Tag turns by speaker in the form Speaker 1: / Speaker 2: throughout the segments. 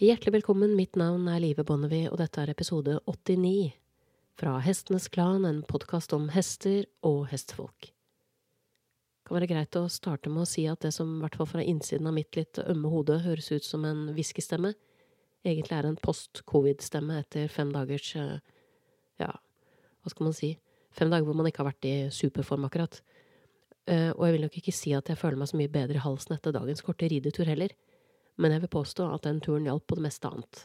Speaker 1: Hjertelig velkommen, mitt navn er Live Bonnevie, og dette er episode 89 fra Hestenes Klan, en podkast om hester og hestefolk. Det kan være greit å starte med å si at det som i hvert fall fra innsiden av mitt litt ømme hode høres ut som en hviskestemme, egentlig er en post-covid-stemme etter fem dagers eh, ja, hva skal man si, fem dager hvor man ikke har vært i superform, akkurat. Eh, og jeg vil nok ikke si at jeg føler meg så mye bedre i halsen etter dagens korte ridetur heller men jeg vil påstå at den turen hjalp på det meste annet.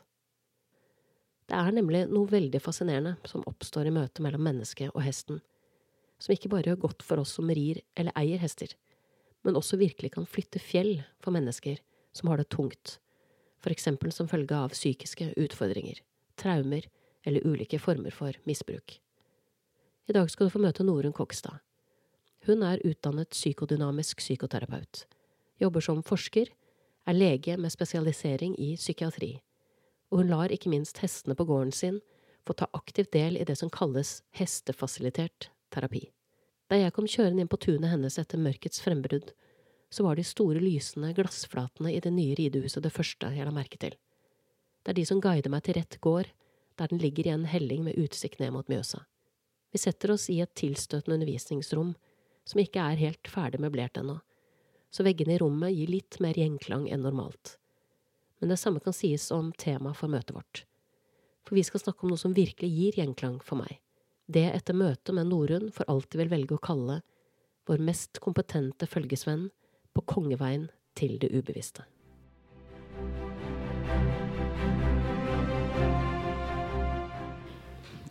Speaker 1: Det er nemlig noe veldig fascinerende som oppstår i møtet mellom mennesket og hesten, som ikke bare gjør godt for oss som rir eller eier hester, men også virkelig kan flytte fjell for mennesker som har det tungt, for eksempel som følge av psykiske utfordringer, traumer eller ulike former for misbruk. I dag skal du få møte Norunn Kokstad. Hun er utdannet psykodynamisk psykoterapeut, jobber som forsker er lege med spesialisering i psykiatri, og hun lar ikke minst hestene på gården sin få ta aktivt del i det som kalles hestefasilitert terapi. Da jeg kom kjørende inn på tunet hennes etter mørkets frembrudd, så var de store lysende glassflatene i det nye ridehuset det første jeg la merke til. Det er de som guider meg til rett gård, der den ligger i en helling med utsikt ned mot Mjøsa. Vi setter oss i et tilstøtende undervisningsrom som ikke er helt ferdig møblert ennå, så veggene i rommet gir litt mer gjenklang enn normalt. Men det samme kan sies om temaet for møtet vårt. For vi skal snakke om noe som virkelig gir gjenklang for meg. Det etter møtet med Norunn for alltid vil velge å kalle vår mest kompetente følgesvenn på kongeveien til det ubevisste.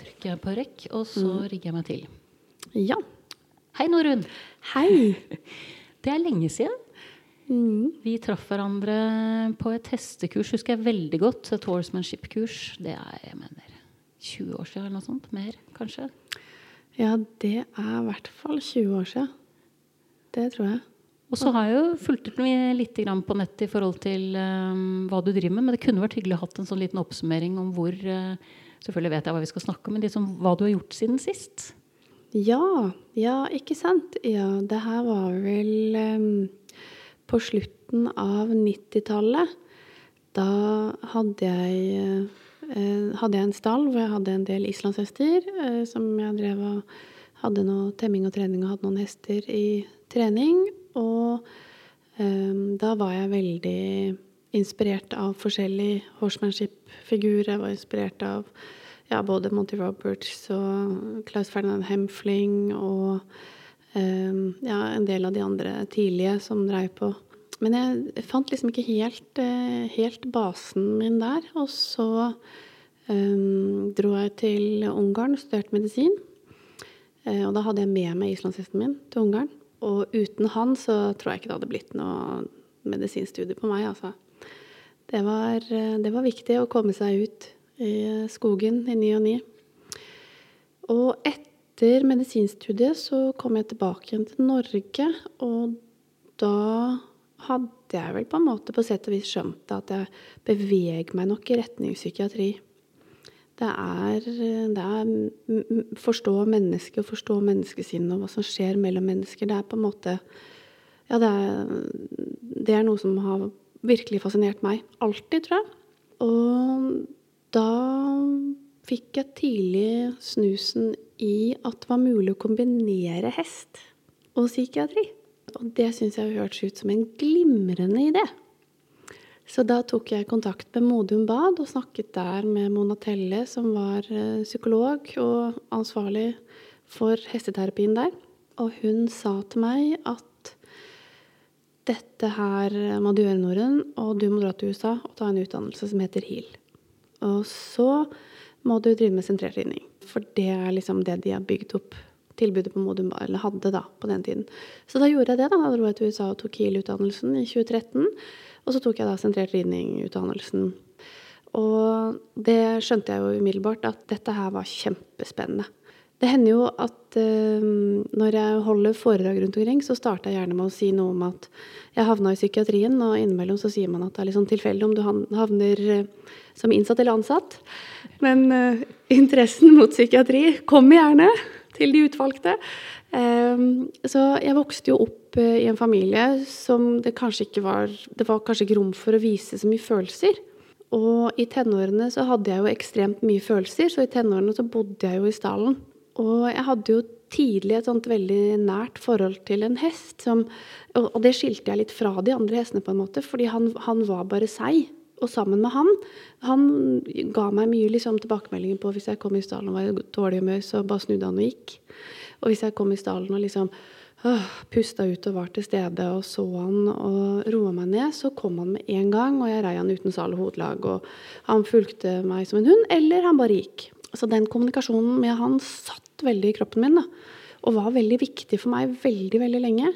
Speaker 1: Trykker jeg på rekk, og så mm. rigger jeg meg til.
Speaker 2: Ja.
Speaker 1: Hei, Norunn.
Speaker 2: Hei.
Speaker 1: Det er lenge siden.
Speaker 2: Mm.
Speaker 1: Vi traff hverandre på et hestekurs, husker jeg veldig godt. Et horsemanship-kurs. Det er jeg mener, 20 år siden eller noe sånt. Mer, kanskje.
Speaker 2: Ja, det er i hvert fall 20 år siden. Det tror jeg.
Speaker 1: Og så har jeg jo fulgt litt på nettet i forhold til um, hva du driver med. Men det kunne vært hyggelig å ha hatt en sånn liten oppsummering om hvor uh, Selvfølgelig vet jeg hva vi skal snakke om, men liksom, hva du har gjort siden sist.
Speaker 2: Ja, ja, ikke sant? Ja, det her var vel um, på slutten av 90-tallet. Da hadde jeg, uh, hadde jeg en stall hvor jeg hadde en del islandshester uh, som jeg drev og hadde noe temming og trening og hadde noen hester i trening. Og um, da var jeg veldig inspirert av forskjellige horsemanship-figurer. Jeg var inspirert av ja, både Monty Roberts og Klaus Ferdinand Hemfling og um, ja, en del av de andre tidlige som dreiv på. Men jeg fant liksom ikke helt, uh, helt basen min der. Og så um, dro jeg til Ungarn og studerte medisin. Uh, og da hadde jeg med meg islandshesten min til Ungarn. Og uten han så tror jeg ikke det hadde blitt noe medisinstudie på meg, altså. Det var, uh, det var viktig å komme seg ut i skogen i ny og ny. Og etter medisinstudiet så kom jeg tilbake igjen til Norge, og da hadde jeg vel på en måte på sett og vis skjønt at jeg beveger meg nok i retning psykiatri. Det er, det forstå mennesket og forstå menneskesinnet og hva som skjer mellom mennesker. Det er på en måte Ja, det er, det er noe som har virkelig fascinert meg. Alltid, tror jeg. Og da fikk jeg tidlig snusen i at det var mulig å kombinere hest og psykiatri. Og det syns jeg hørtes ut som en glimrende idé. Så da tok jeg kontakt med Modum Bad og snakket der med Mona Telle, som var eh, psykolog og ansvarlig for hesteterapien der. Og hun sa til meg at dette her må du gjøre, Norun, og du må dra til USA og ta en utdannelse som heter HEAL. Og så må du drive med sentrert ridning. For det er liksom det de har bygd opp tilbudet på Modum eller hadde da, på den tiden. Så da gjorde jeg det. Da Da dro jeg til USA og tok KIL-utdannelsen i 2013. Og så tok jeg da sentrert ridning-utdannelsen. Og det skjønte jeg jo umiddelbart at dette her var kjempespennende. Det hender jo at uh, når jeg holder foredrag rundt omkring, så starter jeg gjerne med å si noe om at jeg havna i psykiatrien, og innimellom så sier man at det er litt sånn tilfeldig om du havner uh, som innsatt eller ansatt. Men uh, interessen mot psykiatri kommer gjerne til de utvalgte. så jeg vokste jo opp i en familie som det kanskje ikke var Det var kanskje ikke rom for å vise så mye følelser. Og i tenårene så hadde jeg jo ekstremt mye følelser, så i tenårene så bodde jeg jo i stallen. Og jeg hadde jo tidlig et sånt veldig nært forhold til en hest. Som, og det skilte jeg litt fra de andre hestene, på en måte, fordi han, han var bare seg. Og sammen med han Han ga meg mye liksom, tilbakemeldinger på hvis jeg kom i stallen og var i dårlig humør, så bare snudde han og gikk. Og hvis jeg kom i stallen og liksom øh, pusta ut og var til stede og så han og roa meg ned, så kom han med en gang, og jeg rei han uten sal og hodelag. Og han fulgte meg som en hund, eller han bare gikk. Så den kommunikasjonen med han satt veldig i kroppen min, da. Og var veldig viktig for meg veldig, veldig lenge.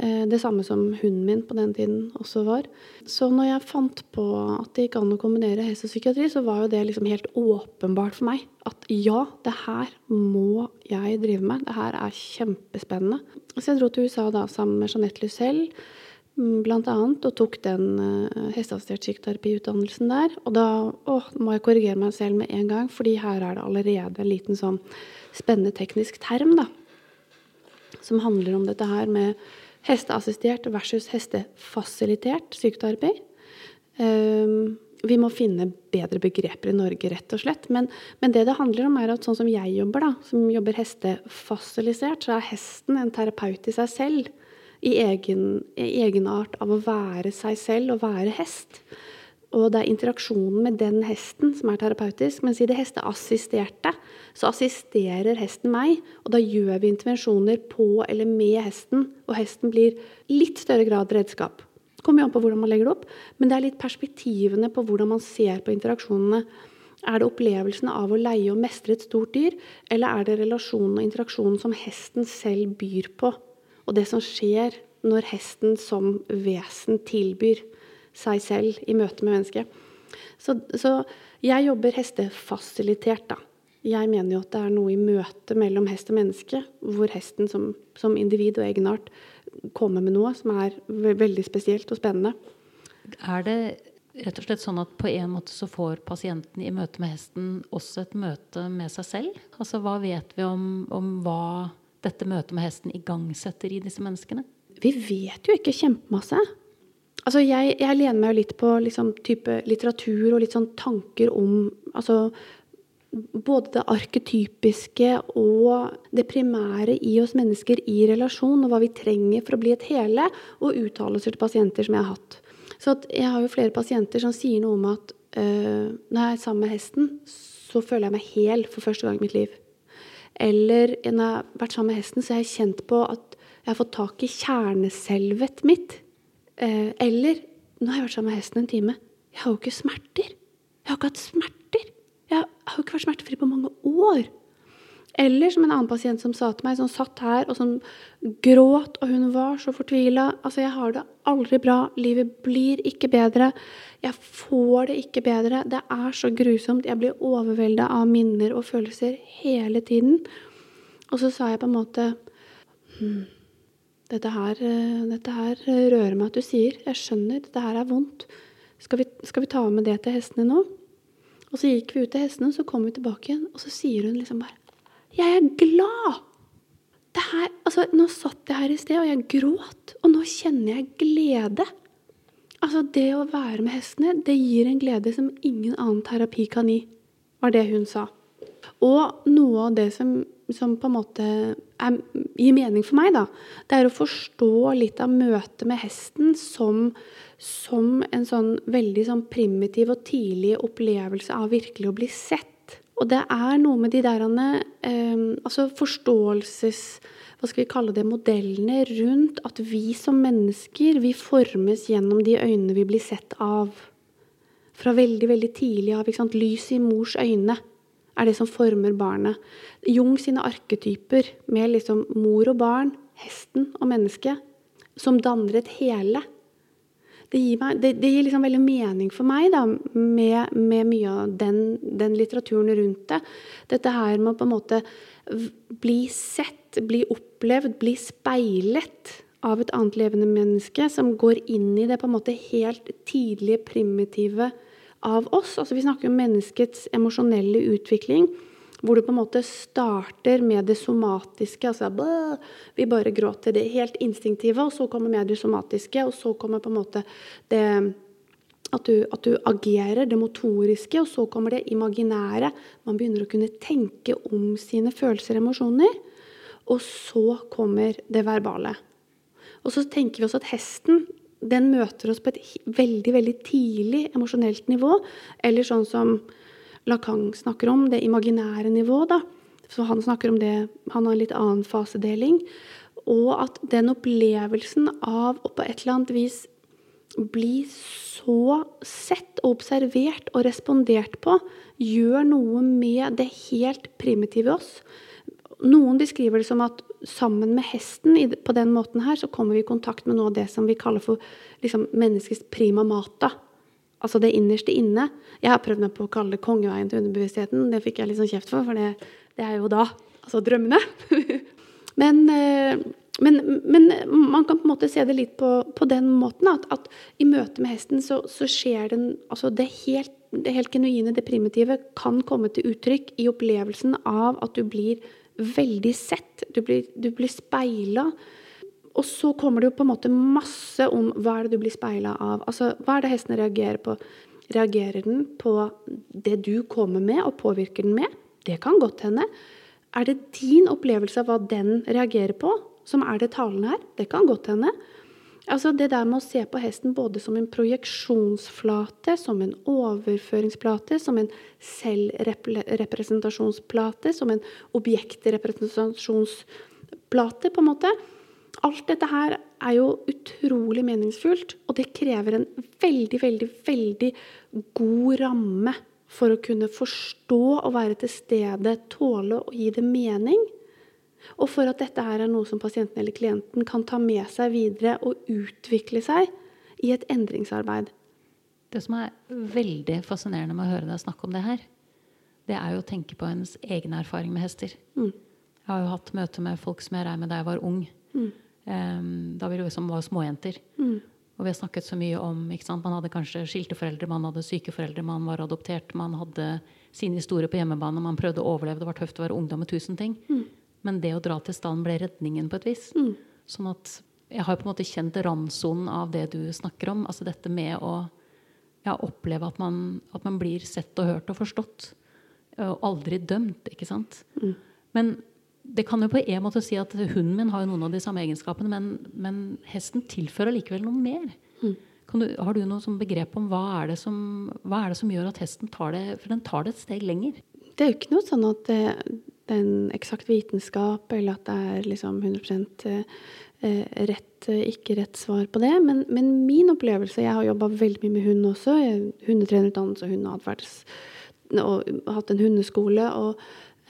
Speaker 2: Eh, det samme som hunden min på den tiden også var. Så når jeg fant på at det gikk an å kombinere helse og psykiatri, så var jo det liksom helt åpenbart for meg at ja, det her må jeg drive med. Det her er kjempespennende. Så jeg dro til USA da sammen med Jeanette Lucelle blant annet, og tok den uh, hesteassistert psykoterapiutdannelsen der. Og da å, må jeg korrigere meg selv med en gang, fordi her er det allerede en liten sånn spennende teknisk term, da. Som handler om dette her med hesteassistert versus hestefasilitert psykoterapi. Um, vi må finne bedre begreper i Norge, rett og slett. Men, men, det det handler om, er at sånn som jeg jobber, da, som jobber hestefasilisert, så er hesten en terapeut i seg selv. I egen, egenart av å være seg selv og være hest. Og det er interaksjonen med den hesten som er terapeutisk. Mens i det hesteassisterte så assisterer hesten meg, og da gjør vi intervensjoner på eller med hesten, og hesten blir litt større grad redskap. Det kommer jo an på hvordan man legger det opp, men det er litt perspektivene på hvordan man ser på interaksjonene. Er det opplevelsen av å leie og mestre et stort dyr, eller er det relasjonen og interaksjonen som hesten selv byr på, og det som skjer når hesten som vesen tilbyr? seg selv i møte med mennesket. Så, så jeg jobber hestefasilitert, da. Jeg mener jo at det er noe i møtet mellom hest og menneske, hvor hesten som, som individ og egenart kommer med noe som er veldig spesielt og spennende.
Speaker 1: Er det rett og slett sånn at på en måte så får pasienten i møte med hesten også et møte med seg selv? Altså hva vet vi om, om hva dette møtet med hesten igangsetter i disse menneskene?
Speaker 2: Vi vet jo ikke kjempemasse. Altså, jeg, jeg, lener meg jo litt på liksom, type litteratur og litt sånn tanker om altså, både det arketypiske og det primære i oss mennesker i relasjon, og hva vi trenger for å bli et hele, og uttalelser til pasienter som jeg har hatt. Så jeg har jo flere pasienter som sier noe om at øh, når jeg er sammen med hesten, så føler jeg meg hel for første gang i mitt liv. Eller når jeg har vært sammen med hesten, så har jeg kjent på at jeg har fått tak i kjerneselvet mitt. Eh, eller Nå har jeg vært sammen med hesten en time. Jeg har jo ikke smerter. Jeg har ikke hatt smerter. Jeg har jo ikke vært smertefri på mange år. Eller som en annen pasient som sa til meg, som satt her og som gråt, og hun var så fortvila. Altså, jeg har det aldri bra. Livet blir ikke bedre. Jeg får det ikke bedre. Det er så grusomt. Jeg blir overvelda av minner og følelser hele tiden. Og så sa jeg på en måte hm, dette her, eh, dette her, rører meg at du sier. Jeg skjønner, dette her er vondt. Skal vi, skal vi ta med det til hestene nå? Og så gikk vi ut til hestene, så kom vi tilbake igjen, og så sier hun liksom bare Jeg er glad! Her, altså, nå satt jeg her i sted, og jeg gråt. Og nå kjenner jeg glede. Altså, det å være med hestene, det gir en glede som ingen annen terapi kan gi, var det hun sa. Og noe av det som som på en måte er, gir mening for meg, da, det er å forstå litt av møtet med hesten som, som en sånn veldig sånn primitiv og tidlig opplevelse av virkelig å bli sett. Og det er noe med de derene eh, altså forståelses hva skal vi kalle det, modellene rundt at vi som mennesker vi formes gjennom de øynene vi blir sett av. Fra veldig veldig tidlig av. ikke sant, Lys i mors øyne er det som former barnet. Jung sine arketyper med liksom mor og barn, hesten og mennesket, som danner et hele. Det gir, meg, det, det gir liksom veldig mening for meg da, med, med mye av den, den, litteraturen rundt det. Dette her med å på en måte bli sett, bli opplevd, bli speilet av et annet levende menneske som går inn i det på en måte helt tidlige, primitive av oss. Altså Vi snakker om menneskets emosjonelle utvikling. Hvor du på en måte starter med det somatiske. altså bæ, Vi bare gråter det helt instinktive, og så kommer med det somatiske. Og så kommer på en måte det At du, at du, agerer det motoriske, og så kommer det imaginære. Man begynner å kunne tenke om sine følelser og emosjoner. Og så kommer det verbale. Og så tenker vi oss at hesten den møter oss på et veldig veldig tidlig emosjonelt nivå. Eller sånn som Lacan snakker om, det imaginære nivået. da. Så han snakker om det, han har en litt annen fasedeling. Og at den opplevelsen av å på et eller annet vis bli så sett og observert og respondert på, gjør noe med det helt primitive i oss. Noen beskriver det som at sammen med hesten på den måten her, så kommer vi i kontakt med noe av det som vi kaller for liksom, menneskets prima mata. Altså det innerste inne. Jeg har prøvd meg på å kalle det kongeveien til underbevisstheten. Det fikk jeg litt sånn kjeft for, for det, det er jo da altså drømmene. men eh, men, men, man kan på en måte se det litt på, på den måten at, at, i møte med hesten så, så skjer den altså det, helt, det helt genuine, det primitive, kan komme til uttrykk i opplevelsen av at du blir veldig sett. Du blir, du blir speila. Og så kommer det jo på en måte masse om hva er det du blir speila av. Altså, hva er det hesten reagerer på? Reagerer den på det du kommer med, og påvirker den med? Det kan godt hende. Er det din opplevelse av hva den reagerer på, som er det talende her. Det kan godt hende. Altså Det der med å se på hesten både som en projeksjonsflate, som en overføringsplate, som en selvrepresentasjonsplate, som en objektrepresentasjonsplate, på en måte. Alt dette her er jo utrolig meningsfullt, og det krever en veldig, veldig, veldig god ramme for å kunne forstå og være til stede, tåle å gi det mening. Og for at dette her er noe som pasienten eller klienten kan ta med seg videre og utvikle seg i et endringsarbeid.
Speaker 1: Det som er veldig fascinerende med å høre deg snakke om det her, det er jo å tenke på ens egen erfaring med hester. Mm. Jeg har jo hatt møte med folk som jeg rei med da jeg var ung. Mm. Um, da vi liksom var småjenter. Mm. Og vi har snakket så mye om ikke sant? Man hadde kanskje skilte foreldre, man hadde syke foreldre, man var adoptert, man hadde sin historie på hjemmebane, man prøvde å overleve. Det var tøft å være ungdom med tusen ting. Mm. Men det å dra til stallen ble redningen på et vis. Mm. Sånn at jeg har på en måte kjent randsonen av det du snakker om. Altså dette med å ja, oppleve at man, at man, blir sett og hørt og forstått. Og aldri dømt, ikke sant. Mm. Men det kan jo på en måte si at hunden min har jo noen av de samme egenskapene, men, men hesten tilfører likevel noe mer. Mm. Du, har du noe begrep om hva er, som, hva er, det som, gjør at hesten tar det For den tar det et steg lenger.
Speaker 2: Det er jo ikke noe sånn at det, det er en eksakt vitenskap, eller at det er liksom 100 eh, rett, ikke rett svar på det. Men, men min opplevelse Jeg har jobba veldig mye med hund også. Hundetrenerutdannelse og hundeatferds og hatt en hundeskole. og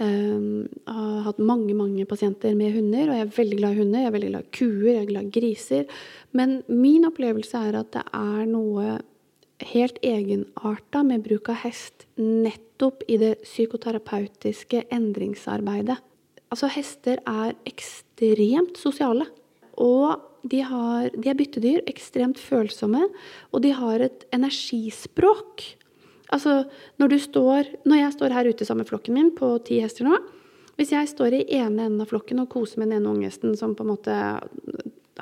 Speaker 2: um, har hatt mange mange pasienter med hunder, og jeg er veldig glad i hunder. Jeg er veldig glad i kuer, jeg er glad i griser. Men min opplevelse er at det er noe helt egenarta med bruk av hest nettopp i det psykoterapeutiske endringsarbeidet. Altså, hester er ekstremt sosiale. Og de, har, de er byttedyr, ekstremt følsomme, og de har et energispråk. Altså, når, du står, når jeg står her ute sammen med flokken min på ti hester nå Hvis jeg står i ene enden av flokken og koser med den ene unghesten som på en måte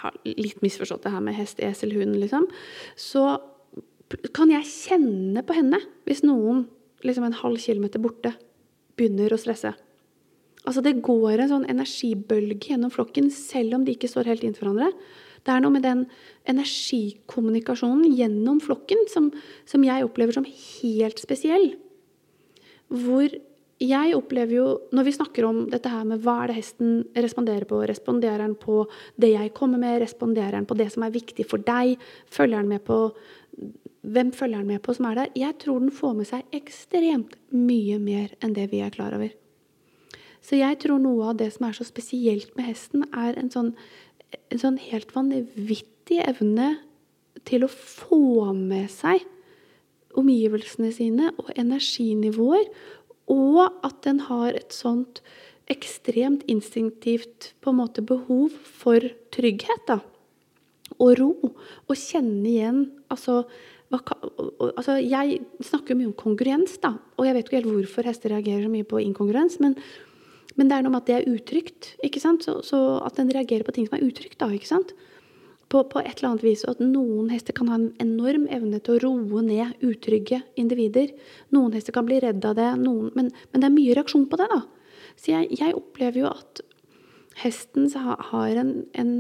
Speaker 2: har litt misforstått det her med hest, esel, hund, liksom, så kan jeg kjenne på henne hvis noen liksom en halv kilometer borte begynner å stresse. Altså Det går en sånn energibølge gjennom flokken, selv om de ikke står helt inntil hverandre. Det er noe med den energikommunikasjonen gjennom flokken som, som jeg opplever som helt spesiell. Hvor jeg opplever jo, når vi snakker om dette her med hva er det hesten responderer på, responderer den på det jeg kommer med, responderer den på det som er viktig for deg, følger den med på hvem følger den med på som er der? Jeg tror den får med seg ekstremt mye mer enn det vi er klar over. Så jeg tror noe av det som er så spesielt med hesten, er en sånn, en sånn helt vanvittig evne til å få med seg omgivelsene sine og energinivåer, og at den har et sånt ekstremt instinktivt på en måte behov for trygghet. da, Og ro. Og kjenne igjen altså altså, Jeg snakker mye om kongruens, da. Og jeg vet ikke helt hvorfor hester reagerer så mye på inkongruens. Men, men det er noe med at det er utrygt. ikke sant? Så, så, at den reagerer på ting som er utrygt, da. ikke sant? på, på, et eller annet vis. Og at noen hester kan ha en enorm evne til å roe ned utrygge individer. Noen hester kan bli redd av det, noen, men, men, det er mye reaksjon på det. da. Så jeg, jeg opplever jo at hesten har en, en,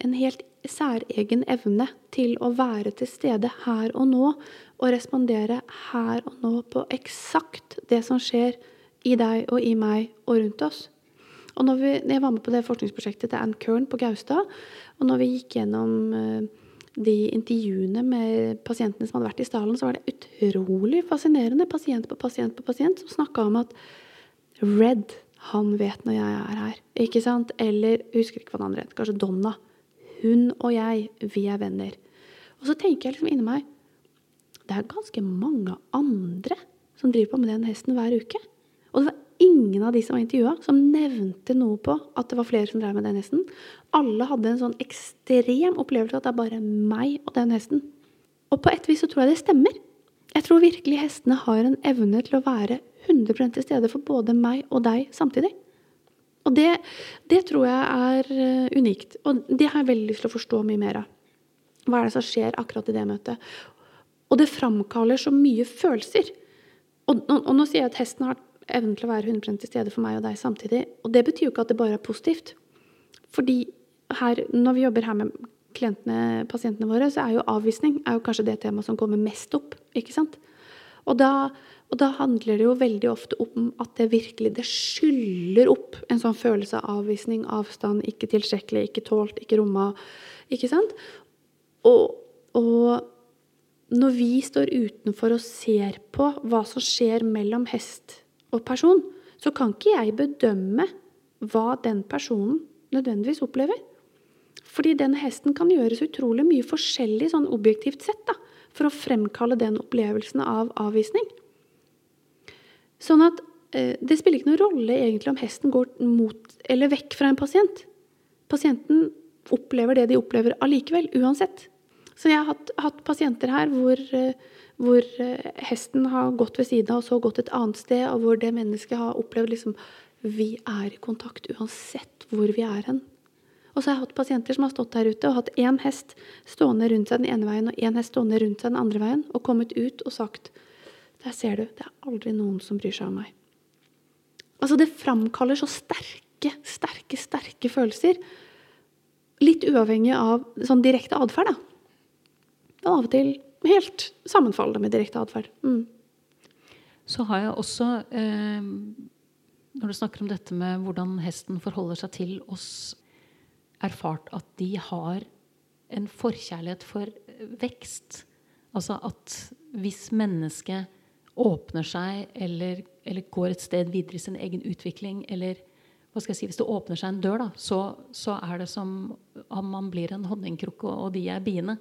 Speaker 2: en, helt særegen evne til å være til stede her og nå, og respondere her og nå på eksakt det som skjer i deg og i meg og rundt oss. Og når, vi, jeg var med på det forskningsprosjektet til Ann Kern på Gaustad, og når vi gikk gjennom uh, de intervjuene med pasientene som hadde vært i stallen, så var det utrolig fascinerende, pasient på pasient på pasient, som snakka om at Red, han vet når jeg er her. Ikke sant? Eller husker ikke hva den andre het. Kanskje Donna. Hun og jeg, vi er venner. Og så tenker jeg liksom inni meg Det er ganske mange andre som driver på med den hesten hver uke. Og det var ingen av de som var intervjua, som nevnte noe på at det var flere som drev med den hesten. Alle hadde en sånn ekstrem opplevelse at det er bare meg og den hesten. Og på et vis så tror jeg det stemmer. Jeg tror virkelig hestene har en evne til å være 100 til stede for både meg og deg samtidig. Og det, det tror jeg er eh, unikt. Og det har jeg veldig lyst til å forstå mye mer av. Hva er det som skjer akkurat i det møtet? Og det framkaller så mye følelser. Og, og, og nå sier jeg at hesten har evnen til å være 100 til stede for meg og deg samtidig. Og det betyr jo ikke at det bare er positivt. Fordi her, når vi jobber her med klientene, pasientene våre, så er jo avvisning er jo kanskje det temaet som kommer mest opp. ikke sant? Og da, og da, handler det jo veldig ofte om at det virkelig det skyller opp en sånn følelse av avvisning, avstand, ikke tilstrekkelig, ikke tålt, ikke romma. Ikke sant? Og, og når vi står utenfor og ser på hva som skjer mellom hest og person, så kan ikke jeg bedømme hva den personen nødvendigvis opplever. Fordi den hesten kan gjøres utrolig mye forskjellig sånn objektivt sett da, for å fremkalle den opplevelsen av avvisning. Sånn at eh, det spiller ikke noen rolle egentlig om hesten går mot eller vekk fra en pasient. Pasienten opplever det de opplever allikevel, uansett. Så jeg har hatt, hatt pasienter her hvor eh, hvor eh, hesten har gått ved siden av og så gått et annet sted, og hvor det mennesket har opplevd liksom Vi er i kontakt uansett hvor vi er hen. Og så har jeg hatt pasienter som har stått der ute og hatt én hest stående rundt seg den ene veien og én hest stående rundt seg den andre veien, og kommet ut og sagt Der ser du, det er aldri noen som bryr seg om meg. Altså, det framkaller så sterke, sterke, sterke følelser. Litt uavhengig av sånn direkte atferd, da. Og av og til helt sammenfallende med direkte atferd. Mm.
Speaker 3: Så har jeg også, eh, når du snakker om dette med hvordan hesten forholder seg til oss, erfart at de har en forkjærlighet for vekst. Altså at hvis mennesket åpner seg eller, eller, går et sted videre i sin egen utvikling, eller hva skal jeg si, hvis det åpner seg en dør, da, så, så er det som om man blir en honningkrukke, og de er biene.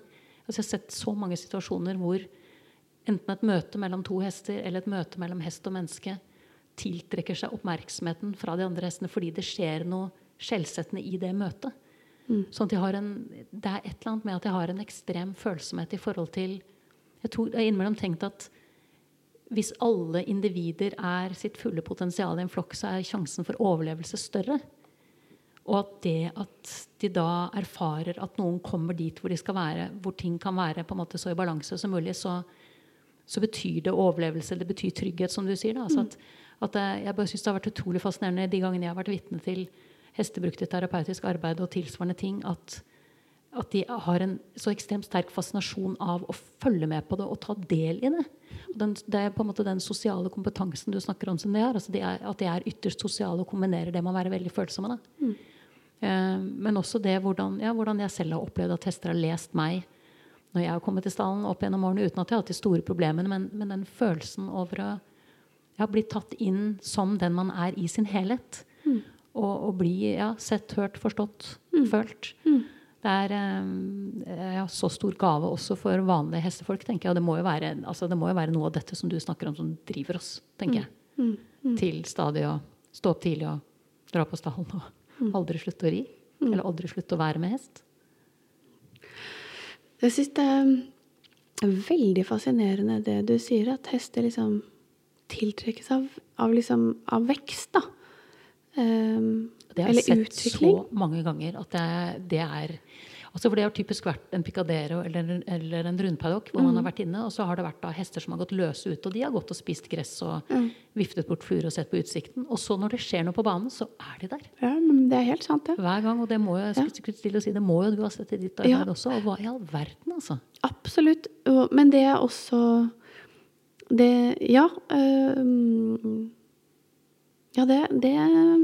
Speaker 3: Altså jeg har sett så mange situasjoner hvor enten et møte mellom to hester eller et møte mellom hest og menneske tiltrekker seg oppmerksomheten fra de andre hestene fordi det skjer noe skjellsettende i det møtet. Mm. Sånn at de har en, det er et eller annet med at jeg har en ekstrem følsomhet i forhold til Jeg tror jeg har innimellom tenkt at hvis alle individer er sitt fulle potensial i en flokk, så er sjansen for overlevelse større. Og at det at de da erfarer at noen kommer dit hvor de skal være, hvor ting kan være på en måte så i balanse som mulig, så, så betyr det overlevelse. Det betyr trygghet, som du sier. Da. Altså at, at jeg bare synes Det har vært utrolig fascinerende de gangene jeg har vært vitne til hestebrukte terapeutisk arbeid og tilsvarende ting, at, at de har en så ekstremt sterk fascinasjon av å følge med på det og ta del i det. Den, det er på en måte den sosiale kompetansen du snakker om som de har. Altså de er, at de er ytterst sosiale og kombinerer det med å være veldig følsomme. Da. Mm. Eh, men også det hvordan, ja, hvordan, jeg selv har opplevd at hester har lest meg når jeg har kommet til stallen opp gjennom årene uten at jeg har hatt de store problemene, men, men, den følelsen over å ja, bli tatt inn som den man er i sin helhet. Mm. Og, og, bli ja, sett, hørt, forstått, mm. følt. Mm. Det er eh, ja, så stor gave også for vanlige hestefolk, tenker jeg. Og det må, jo være, altså, det må jo være noe av dette som du snakker om, som driver oss, tenker jeg. Mm. Mm. Til stadig å stå opp tidlig og dra på stallen. og Mm. Aldri slutte å ri. Mm. Eller aldri slutte å være med hest.
Speaker 2: Jeg syns det er veldig fascinerende det du sier, at hester liksom tiltrekkes av, av, liksom, av vekst, da. Um,
Speaker 3: det har jeg sett utvikling. så mange ganger at det, det, er Altså for Det har typisk vært en picadero eller, eller en rundpaddock hvor man har vært inne. Og så har det vært da hester som har gått løse ut, og de har gått og spist gress og viftet bort fluer og sett på utsikten. Og så når det skjer noe på banen, så er de der.
Speaker 2: Ja, men det er helt sant, det.
Speaker 3: Hver gang. Og det må jo, jeg skulle til å si, det må jo du ha sett i ditt arbeid
Speaker 2: Ja.
Speaker 3: også. Og hva i all verden, altså.
Speaker 2: Absolutt. Men det er også Det Ja. Øh, ja, det, det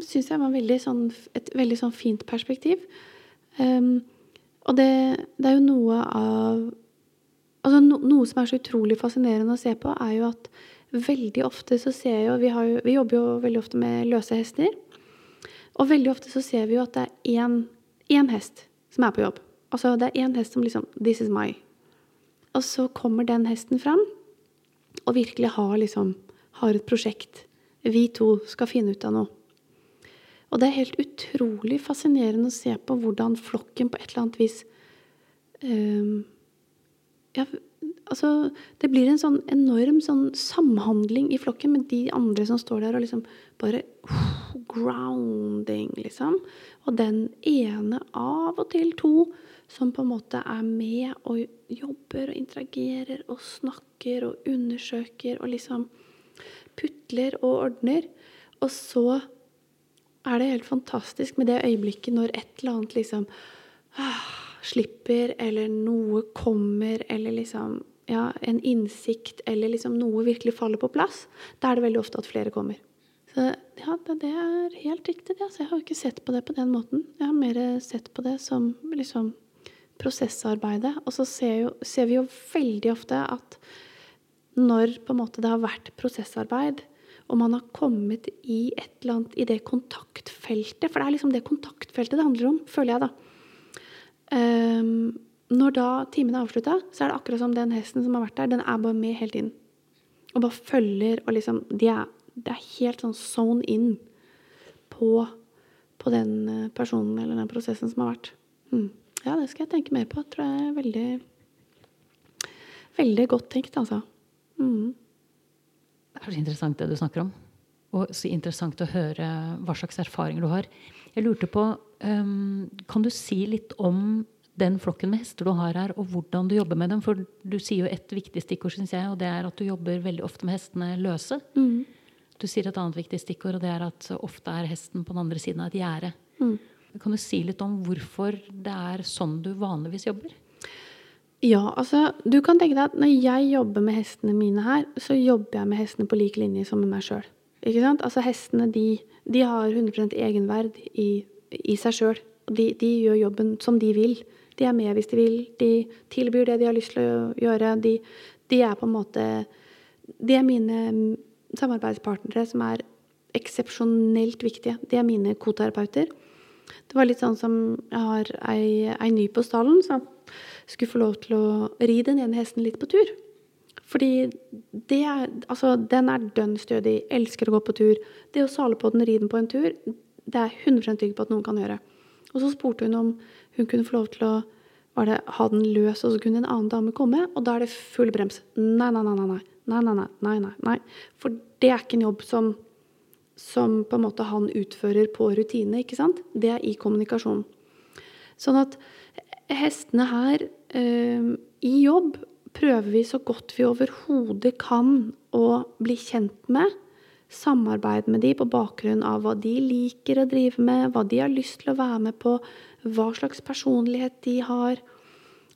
Speaker 2: syns jeg var veldig sånn, et veldig sånn fint perspektiv. Øhm, og det, det er jo noe av Altså no, noe som er så utrolig fascinerende å se på, er jo at veldig ofte så ser jeg jo Vi, jo, vi jobber jo veldig ofte med løse hester. Og veldig ofte så ser vi jo at det er én, én hest som er på jobb. Altså det er én hest som liksom This is my. Og så kommer den hesten fram og virkelig har liksom har et prosjekt. Vi to skal finne ut av noe. Og det er helt utrolig fascinerende å se på hvordan flokken på et eller annet vis øhm, ja, altså, det blir en sånn enorm sånn samhandling i flokken med de andre som står der og liksom bare uh, grounding, liksom. Og den ene, av og til to, som på en måte er med og jobber og interagerer og snakker og undersøker og liksom putler og ordner. Og så er det helt fantastisk med det øyeblikket når et eller annet liksom ah, slipper, eller noe kommer, eller liksom ja, en innsikt, eller liksom noe virkelig faller på plass. Da er det veldig ofte at flere kommer. Så ja, det er helt riktig, det. Altså, jeg har jo ikke sett på det på den måten. Jeg har mer sett på det som liksom prosessarbeidet. Og så ser, jo, ser vi jo veldig ofte at når på en måte det har vært prosessarbeid, og man har kommet i et eller annet i det kontaktfeltet For det er liksom det kontaktfeltet det handler om, føler jeg, da. Um, når da timen er avslutta, så er det akkurat som den hesten som har vært der, den er bare med hele tiden. Og bare følger og liksom Det er, Det er helt sånn zone in på, på den eh, personen eller den prosessen som har vært. Mm. Ja, det skal jeg tenke mer på. Tror jeg er veldig Veldig godt tenkt, altså. Mm.
Speaker 3: Er så interessant det du snakker om. Og så interessant å høre hva slags erfaringer du har. Jeg lurte på, um, Kan du si litt om den flokken med hester du har her, og hvordan du jobber med dem? For du sier jo et viktig stikkord, syns jeg, og det er at du jobber veldig ofte med hestene løse.
Speaker 2: Mm.
Speaker 3: Du sier et annet viktig stikkord, og det er at ofte er hesten på den andre siden av et gjerde.
Speaker 2: Mm.
Speaker 3: Kan du si litt om hvorfor det er sånn du vanligvis jobber?
Speaker 2: Ja, altså, du kan tenke deg at når jeg jobber med hestene mine her, så jobber jeg med hestene på lik linje som med meg sjøl. Ikke sant? Altså, hestene, de, de har 100% egenverd i, i seg sjøl. De, de gjør jobben som de vil. De er med hvis de vil. De tilbyr det de har lyst til å gjøre. De, de er på en måte De er mine samarbeidspartnere som er eksepsjonelt viktige. De er mine koterapeuter. Det var litt sånn som jeg har ei, ei ny på stallen som skulle få lov til å ri den ene hesten litt på tur. Fordi det er, altså, den er dønn stødig, elsker å gå på tur. Det å sale på den, ri den på en tur, det er jeg 100 trygg på at noen kan gjøre. Og så spurte hun om hun kunne få lov til å det, ha den løs, og så kunne en annen dame komme, og da er det full brems. Nei, nei, nei, nei. Nei, nei, nei. nei, nei, nei. For det er ikke en jobb som, som på en måte han utfører på rutine, ikke sant? Det er i kommunikasjon. Sånn at hestene her eh, i jobb prøver vi så godt vi overhodet kan å bli kjent med. Samarbeide med de på bakgrunn av hva de liker å drive med, hva de har lyst til å være med på, hva slags personlighet de har.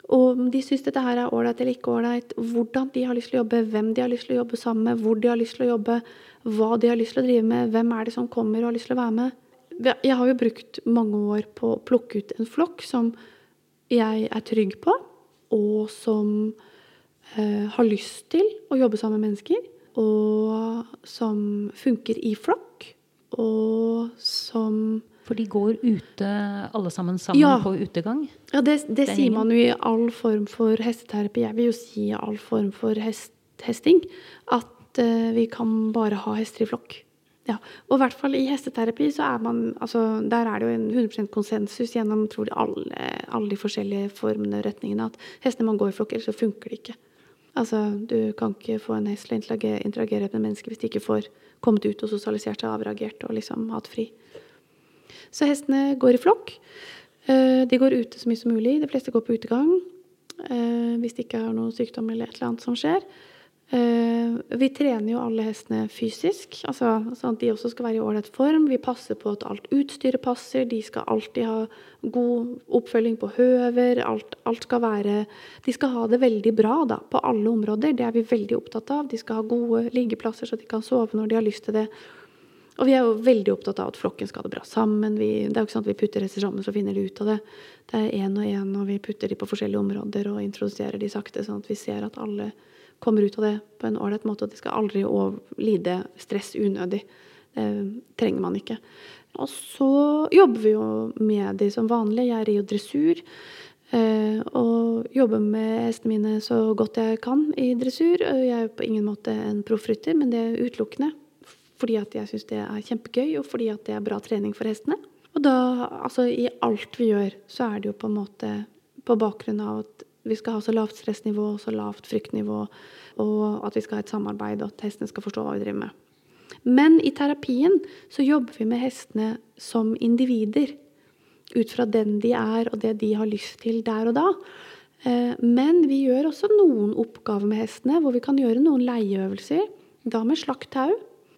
Speaker 2: Og om de syns dette her er ålreit eller ikke ålreit, hvordan de har lyst til å jobbe, hvem de har lyst til å jobbe sammen med, hvor de har lyst til å jobbe, hva de har lyst til å drive med, hvem er det som kommer og har lyst til å være med. Jeg har jo brukt mange år på å plukke ut en flokk som jeg er trygg på, og som eh, har lyst til å jobbe sammen med mennesker, og som funker i flokk, og som
Speaker 3: For de går ute alle sammen sammen
Speaker 2: Ja.
Speaker 3: på utegang?
Speaker 2: Ja, det, det sier man jo i all form for hesteterapi. Jeg vil jo si i all form for hest, hesting. At eh, vi kan bare ha hester i flokk. Ja. Og i hvert fall i hesteterapi så er man altså, Der er det jo en 100 konsensus gjennom tror jeg, alle, alle de forskjellige formene og retningene at hestene må gå i flokk, ellers så funker det ikke. Altså, Du kan ikke få en hest til å interagere, med mennesker hvis de ikke får kommet ut og sosialisert seg, avreagert og liksom hatt fri. Så hestene går i flokk. Eh, de går ute så mye som mulig. De fleste går på utegang. Eh, hvis de ikke har noe sykdom eller et eller annet som skjer. Eh, vi trener jo alle hestene fysisk, altså, sånn at de også skal være i ålreit form. Vi passer på at alt utstyret passer. De skal alltid ha god oppfølging på høver. Alt, alt skal være De skal ha det veldig bra da, på alle områder. Det er vi veldig opptatt av. De skal ha gode liggeplasser så de kan sove når de har lyst til det. Og vi er jo veldig opptatt av at flokken skal ha det bra sammen. Vi, det er jo ikke sånn at vi putter hester sammen, så finner de ut av det. Det er én og én, og vi putter de på forskjellige områder og introduserer de sakte, sånn at vi ser at alle kommer ut av det på en ålreit måte. Og de skal aldri lide stress unødig. Det trenger man ikke. Og så jobber vi jo med de som vanlig. Jeg rir jo dressur. Eh, og jobber med hestene mine så godt jeg kan i dressur. Jeg er jo på ingen måte en proffrytter, men det er utelukkende fordi at jeg syns det er kjempegøy, og fordi at det er bra trening for hestene. Og da, altså i alt vi gjør, så er det jo på en måte på bakgrunn av at vi skal ha så lavt stressnivå og så lavt fryktnivå, og at vi skal ha et samarbeid, og at hestene skal forstå hva vi driver med. Men i terapien så jobber vi med hestene som individer. Ut fra den de er, og det de har lyst til der og da. Eh, men vi gjør også noen oppgaver med hestene, hvor vi kan gjøre noen leieøvelser. Da med slakt tau.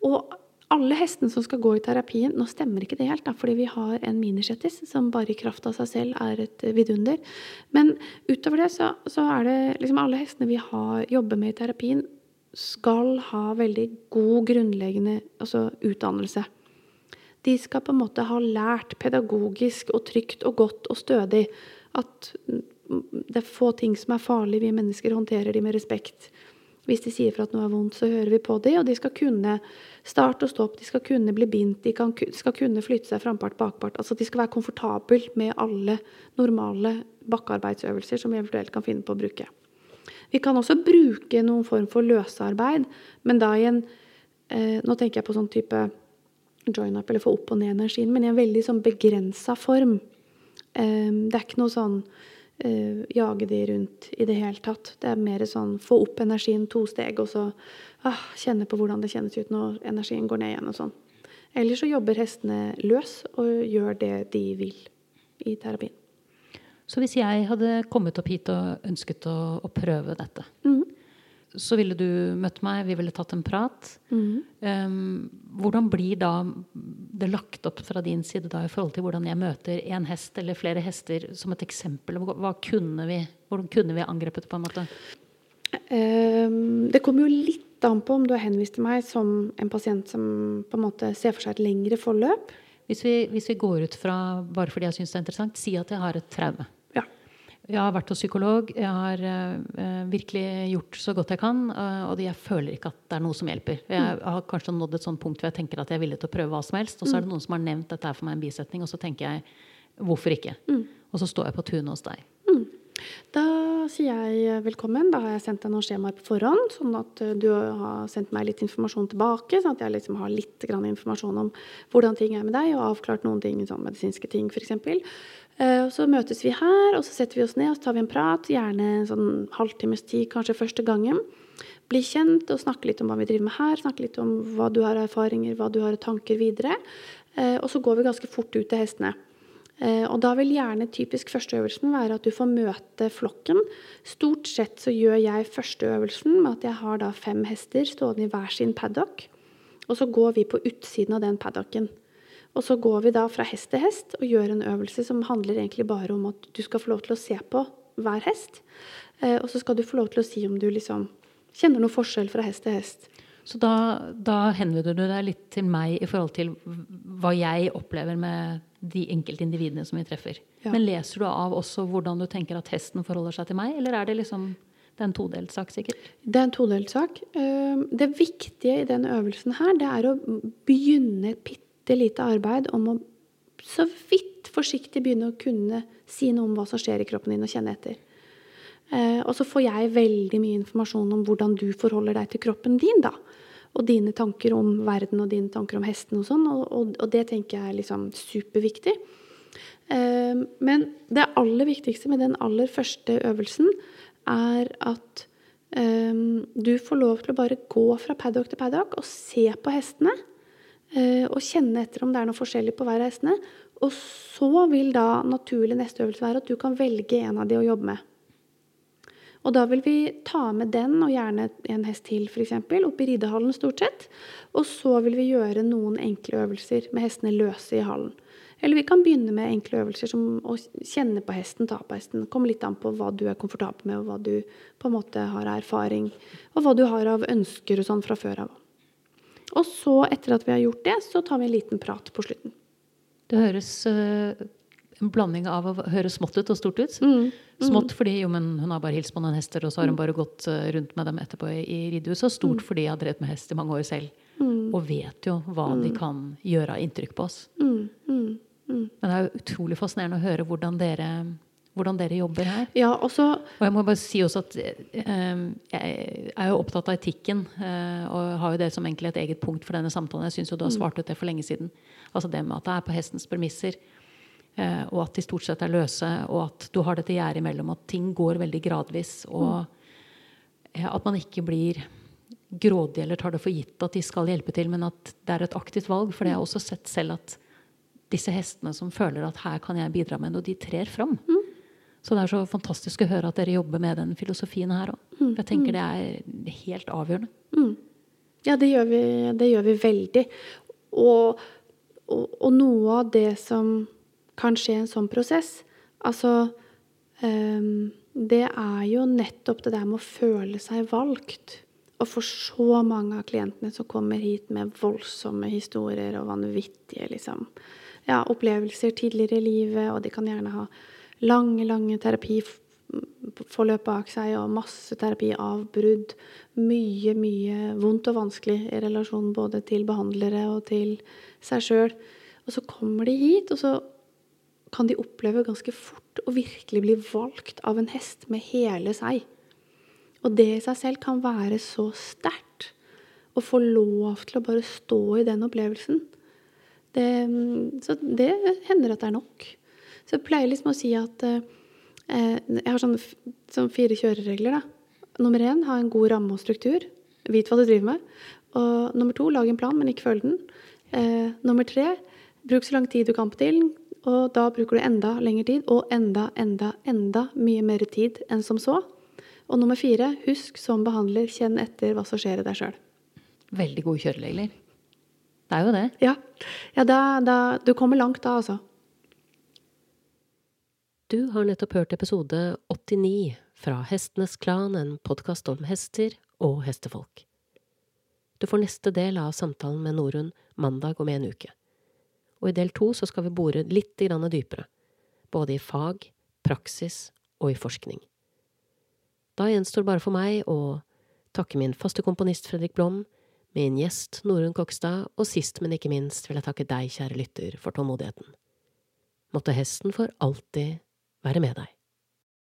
Speaker 2: Og alle hestene som skal gå i terapien Nå stemmer ikke det helt, da, fordi vi har en minishettis som bare i kraft av seg selv er et vidunder. Men utover det så, så er det liksom alle hestene vi har, jobber med i terapien, skal ha veldig god grunnleggende altså utdannelse. De skal på en måte ha lært pedagogisk og trygt og godt og stødig at det er få ting som er farlig. Vi mennesker håndterer de med respekt. Hvis de sier fra at noe er vondt, så hører vi på det, og de skal kunne start og stopp, de skal kunne bli bindt, de kan, skal kunne flytte seg frampart, bakpart. Altså de skal være komfortable med alle normale bakkearbeidsøvelser som vi eventuelt kan finne på å bruke. Vi kan også bruke noen form for løsarbeid, men da i en eh, Nå tenker jeg på sånn type join-up eller få opp og ned energien, men i en veldig sånn begrensa form. Eh, det er ikke noe sånn uh, jage de rundt i det hele tatt. Det er mer sånn få opp energien to steg, og så uh, kjenne på hvordan det kjennes ut når energien går ned igjen og sånn. Eller så jobber hestene løs og gjør det de vil i terapien.
Speaker 3: Så hvis jeg hadde kommet opp hit og ønsket å, å prøve dette,
Speaker 2: mm
Speaker 3: så ville du møtt meg, vi ville tatt en prat.
Speaker 2: Mm.
Speaker 3: Um, hvordan blir da det lagt opp fra din side da i forhold til hvordan jeg møter en hest eller flere hester som et eksempel? Hva kunne vi, hvordan kunne vi angrepet på en måte?
Speaker 2: Um, det kommer jo litt an på om du har henvist til meg som en pasient som på en måte ser for seg et lengre forløp.
Speaker 3: Hvis vi, hvis vi går ut fra, bare fordi jeg syns det er interessant, si at jeg har et traume. Jeg har vært hos psykolog. Jeg har uh, virkelig gjort så godt jeg kan. Uh, og jeg føler ikke at det er noe som hjelper. Jeg mm. har kanskje nådd et sånt punkt hvor jeg tenker at jeg er villig til å prøve hva som helst. Og så er det mm. noen som har nevnt dette for meg en bisetning, og så tenker jeg hvorfor ikke?
Speaker 2: Mm.
Speaker 3: Og så står jeg på tunet hos deg.
Speaker 2: Mm. Da sier jeg velkommen. Da har jeg sendt deg noen skjemaer på forhånd, sånn at du har sendt meg litt informasjon tilbake, sånn at jeg liksom har litt informasjon om hvordan ting er med deg, og avklart noen ting, sånn medisinske ting f.eks. Eh, og så møtes vi her, og så setter vi oss ned og så tar vi en prat. Gjerne en sånn halvtimes tid kanskje første gangen. Bli kjent og snakke litt om hva vi driver med her. Snakke litt om hva du har av erfaringer, hva du har av tanker videre. Eh, og så går vi ganske fort ut til hestene. Eh, og da vil gjerne typisk førsteøvelsen være at du får møte flokken. Stort sett så gjør jeg førsteøvelsen med at jeg har da fem hester stående i hver sin paddock. Og så går vi på utsiden av den paddocken. Og så går vi da fra hest til hest og gjør en øvelse som handler egentlig bare om at du skal få lov til å se på hver hest. Eh, og så skal du få lov til å si om du liksom kjenner noe forskjell fra hest til hest.
Speaker 3: Så da, da henvender du deg litt til meg i forhold til hva jeg opplever med de enkelte individene som vi treffer. Ja. Men leser du av også hvordan du tenker at hesten forholder seg til meg, eller er det liksom det er en todelt sak, sikkert?
Speaker 2: Det er en todelt sak. Eh, det viktige i den øvelsen her, det er å begynne et bitte lite arbeid om å så vidt forsiktig begynne å kunne si noe om hva som skjer i kroppen din, og kjenne etter. Eh, og så får jeg veldig mye informasjon om hvordan du forholder deg til kroppen din, da. Og dine tanker om verden og dine tanker om hesten og sånn. Og, og, og, det tenker jeg er liksom superviktig. Eh, men det aller viktigste med den aller første øvelsen er at eh, du får lov til å bare gå fra paddock til paddock og se på hestene. Eh, og kjenne etter om det er noe forskjellig på hver hestene. Og så vil da naturlig neste øvelse være at du kan velge en av de å jobbe med. Og da vil vi ta med den, og gjerne en hest til f.eks., opp i ridehallen stort sett. Og så vil vi gjøre noen enkle øvelser med hestene løse i hallen. Eller vi kan begynne med enkle øvelser som å kjenne på hesten, ta på hesten. Kommer litt an på hva du er komfortabel med, og hva du på en måte har erfaring, og hva du har av ønsker og sånn fra før av. Og så, etter at vi har gjort det, så tar vi en liten prat på slutten.
Speaker 3: Det høres uh, en blanding av å høre smått ut og stort ut.
Speaker 2: Mm.
Speaker 3: Smått fordi jo, men hun har bare hilst på noen hester, og så har hun bare gått uh, rundt med dem etterpå i, i ridehuset. Og stort fordi jeg har drevet med hest i mange år selv.
Speaker 2: Mm.
Speaker 3: Og vet jo hva de kan gjøre av inntrykk på oss.
Speaker 2: Mm. Mm. Mm.
Speaker 3: Men det er jo utrolig fascinerende å høre hvordan dere, hvordan dere jobber her.
Speaker 2: Ja, også,
Speaker 3: Og jeg må bare si også at eh, jeg er jo opptatt av etikken. eh, og har jo det som egentlig et eget punkt for denne samtalen. Jeg syns jo du har svart ut det for lenge siden. Altså det med at det er på hestens premisser. eh, og at de stort sett er løse, og at du har dette gjerdet imellom. At ting går veldig gradvis. Og eh, at man ikke blir grådig eller tar det for gitt at de skal hjelpe til, men at det er et aktivt valg. For det har jeg også sett selv at disse hestene som føler at her kan jeg bidra med noe, de trer fram. Så det er så fantastisk å høre at dere jobber med den filosofien her òg. Jeg tenker det er helt avgjørende.
Speaker 2: Mm. Ja, det gjør vi, det gjør vi veldig. Og, og, og noe av det som kan skje i en sånn prosess Altså um, Det er jo nettopp det der med å føle seg valgt. Og for så mange av klientene som kommer hit med voldsomme historier og vanvittige liksom, ja, opplevelser tidligere i livet, og de kan gjerne ha lange, lange terapiforløp bak seg og masse terapiavbrudd. Mye, mye vondt og vanskelig i relasjon både til behandlere og til seg sjøl. Og så kommer de hit, og så kan de oppleve ganske fort å virkelig bli valgt av en hest med hele seg. Og det i seg selv kan være så sterkt. Å få lov til å bare stå i den opplevelsen. Det, så det hender at det er nok. Så jeg pleier liksom å si at eh, Jeg har sånne, sånne fire kjøreregler. da. Nummer én, ha en god ramme og struktur. Vit hva du driver med. Og nummer to, lag en plan, men ikke følg den. Eh, nummer tre, bruk så lang tid du kan på til. Og da bruker du enda lengre tid, og enda, enda, enda mye mer tid enn som så. Og nummer fire, husk som behandler, kjenn etter hva som skjer i deg sjøl.
Speaker 3: Veldig gode kjøreregler. Det er jo det.
Speaker 2: Ja, ja da, da, du kommer langt da, altså.
Speaker 1: Du har nettopp hørt episode 89 fra Hestenes Klan, en podkast om hester og hestefolk. Du får neste del av samtalen med Norunn mandag om en uke. Og i del to så skal vi bore litt dypere, både i fag, praksis og i forskning. Da gjenstår bare for meg å takke min faste komponist Fredrik Blom, min gjest Norunn Kokstad, og sist, men ikke minst vil jeg takke deg, kjære lytter, for tålmodigheten. Måtte hesten for alltid være med deg.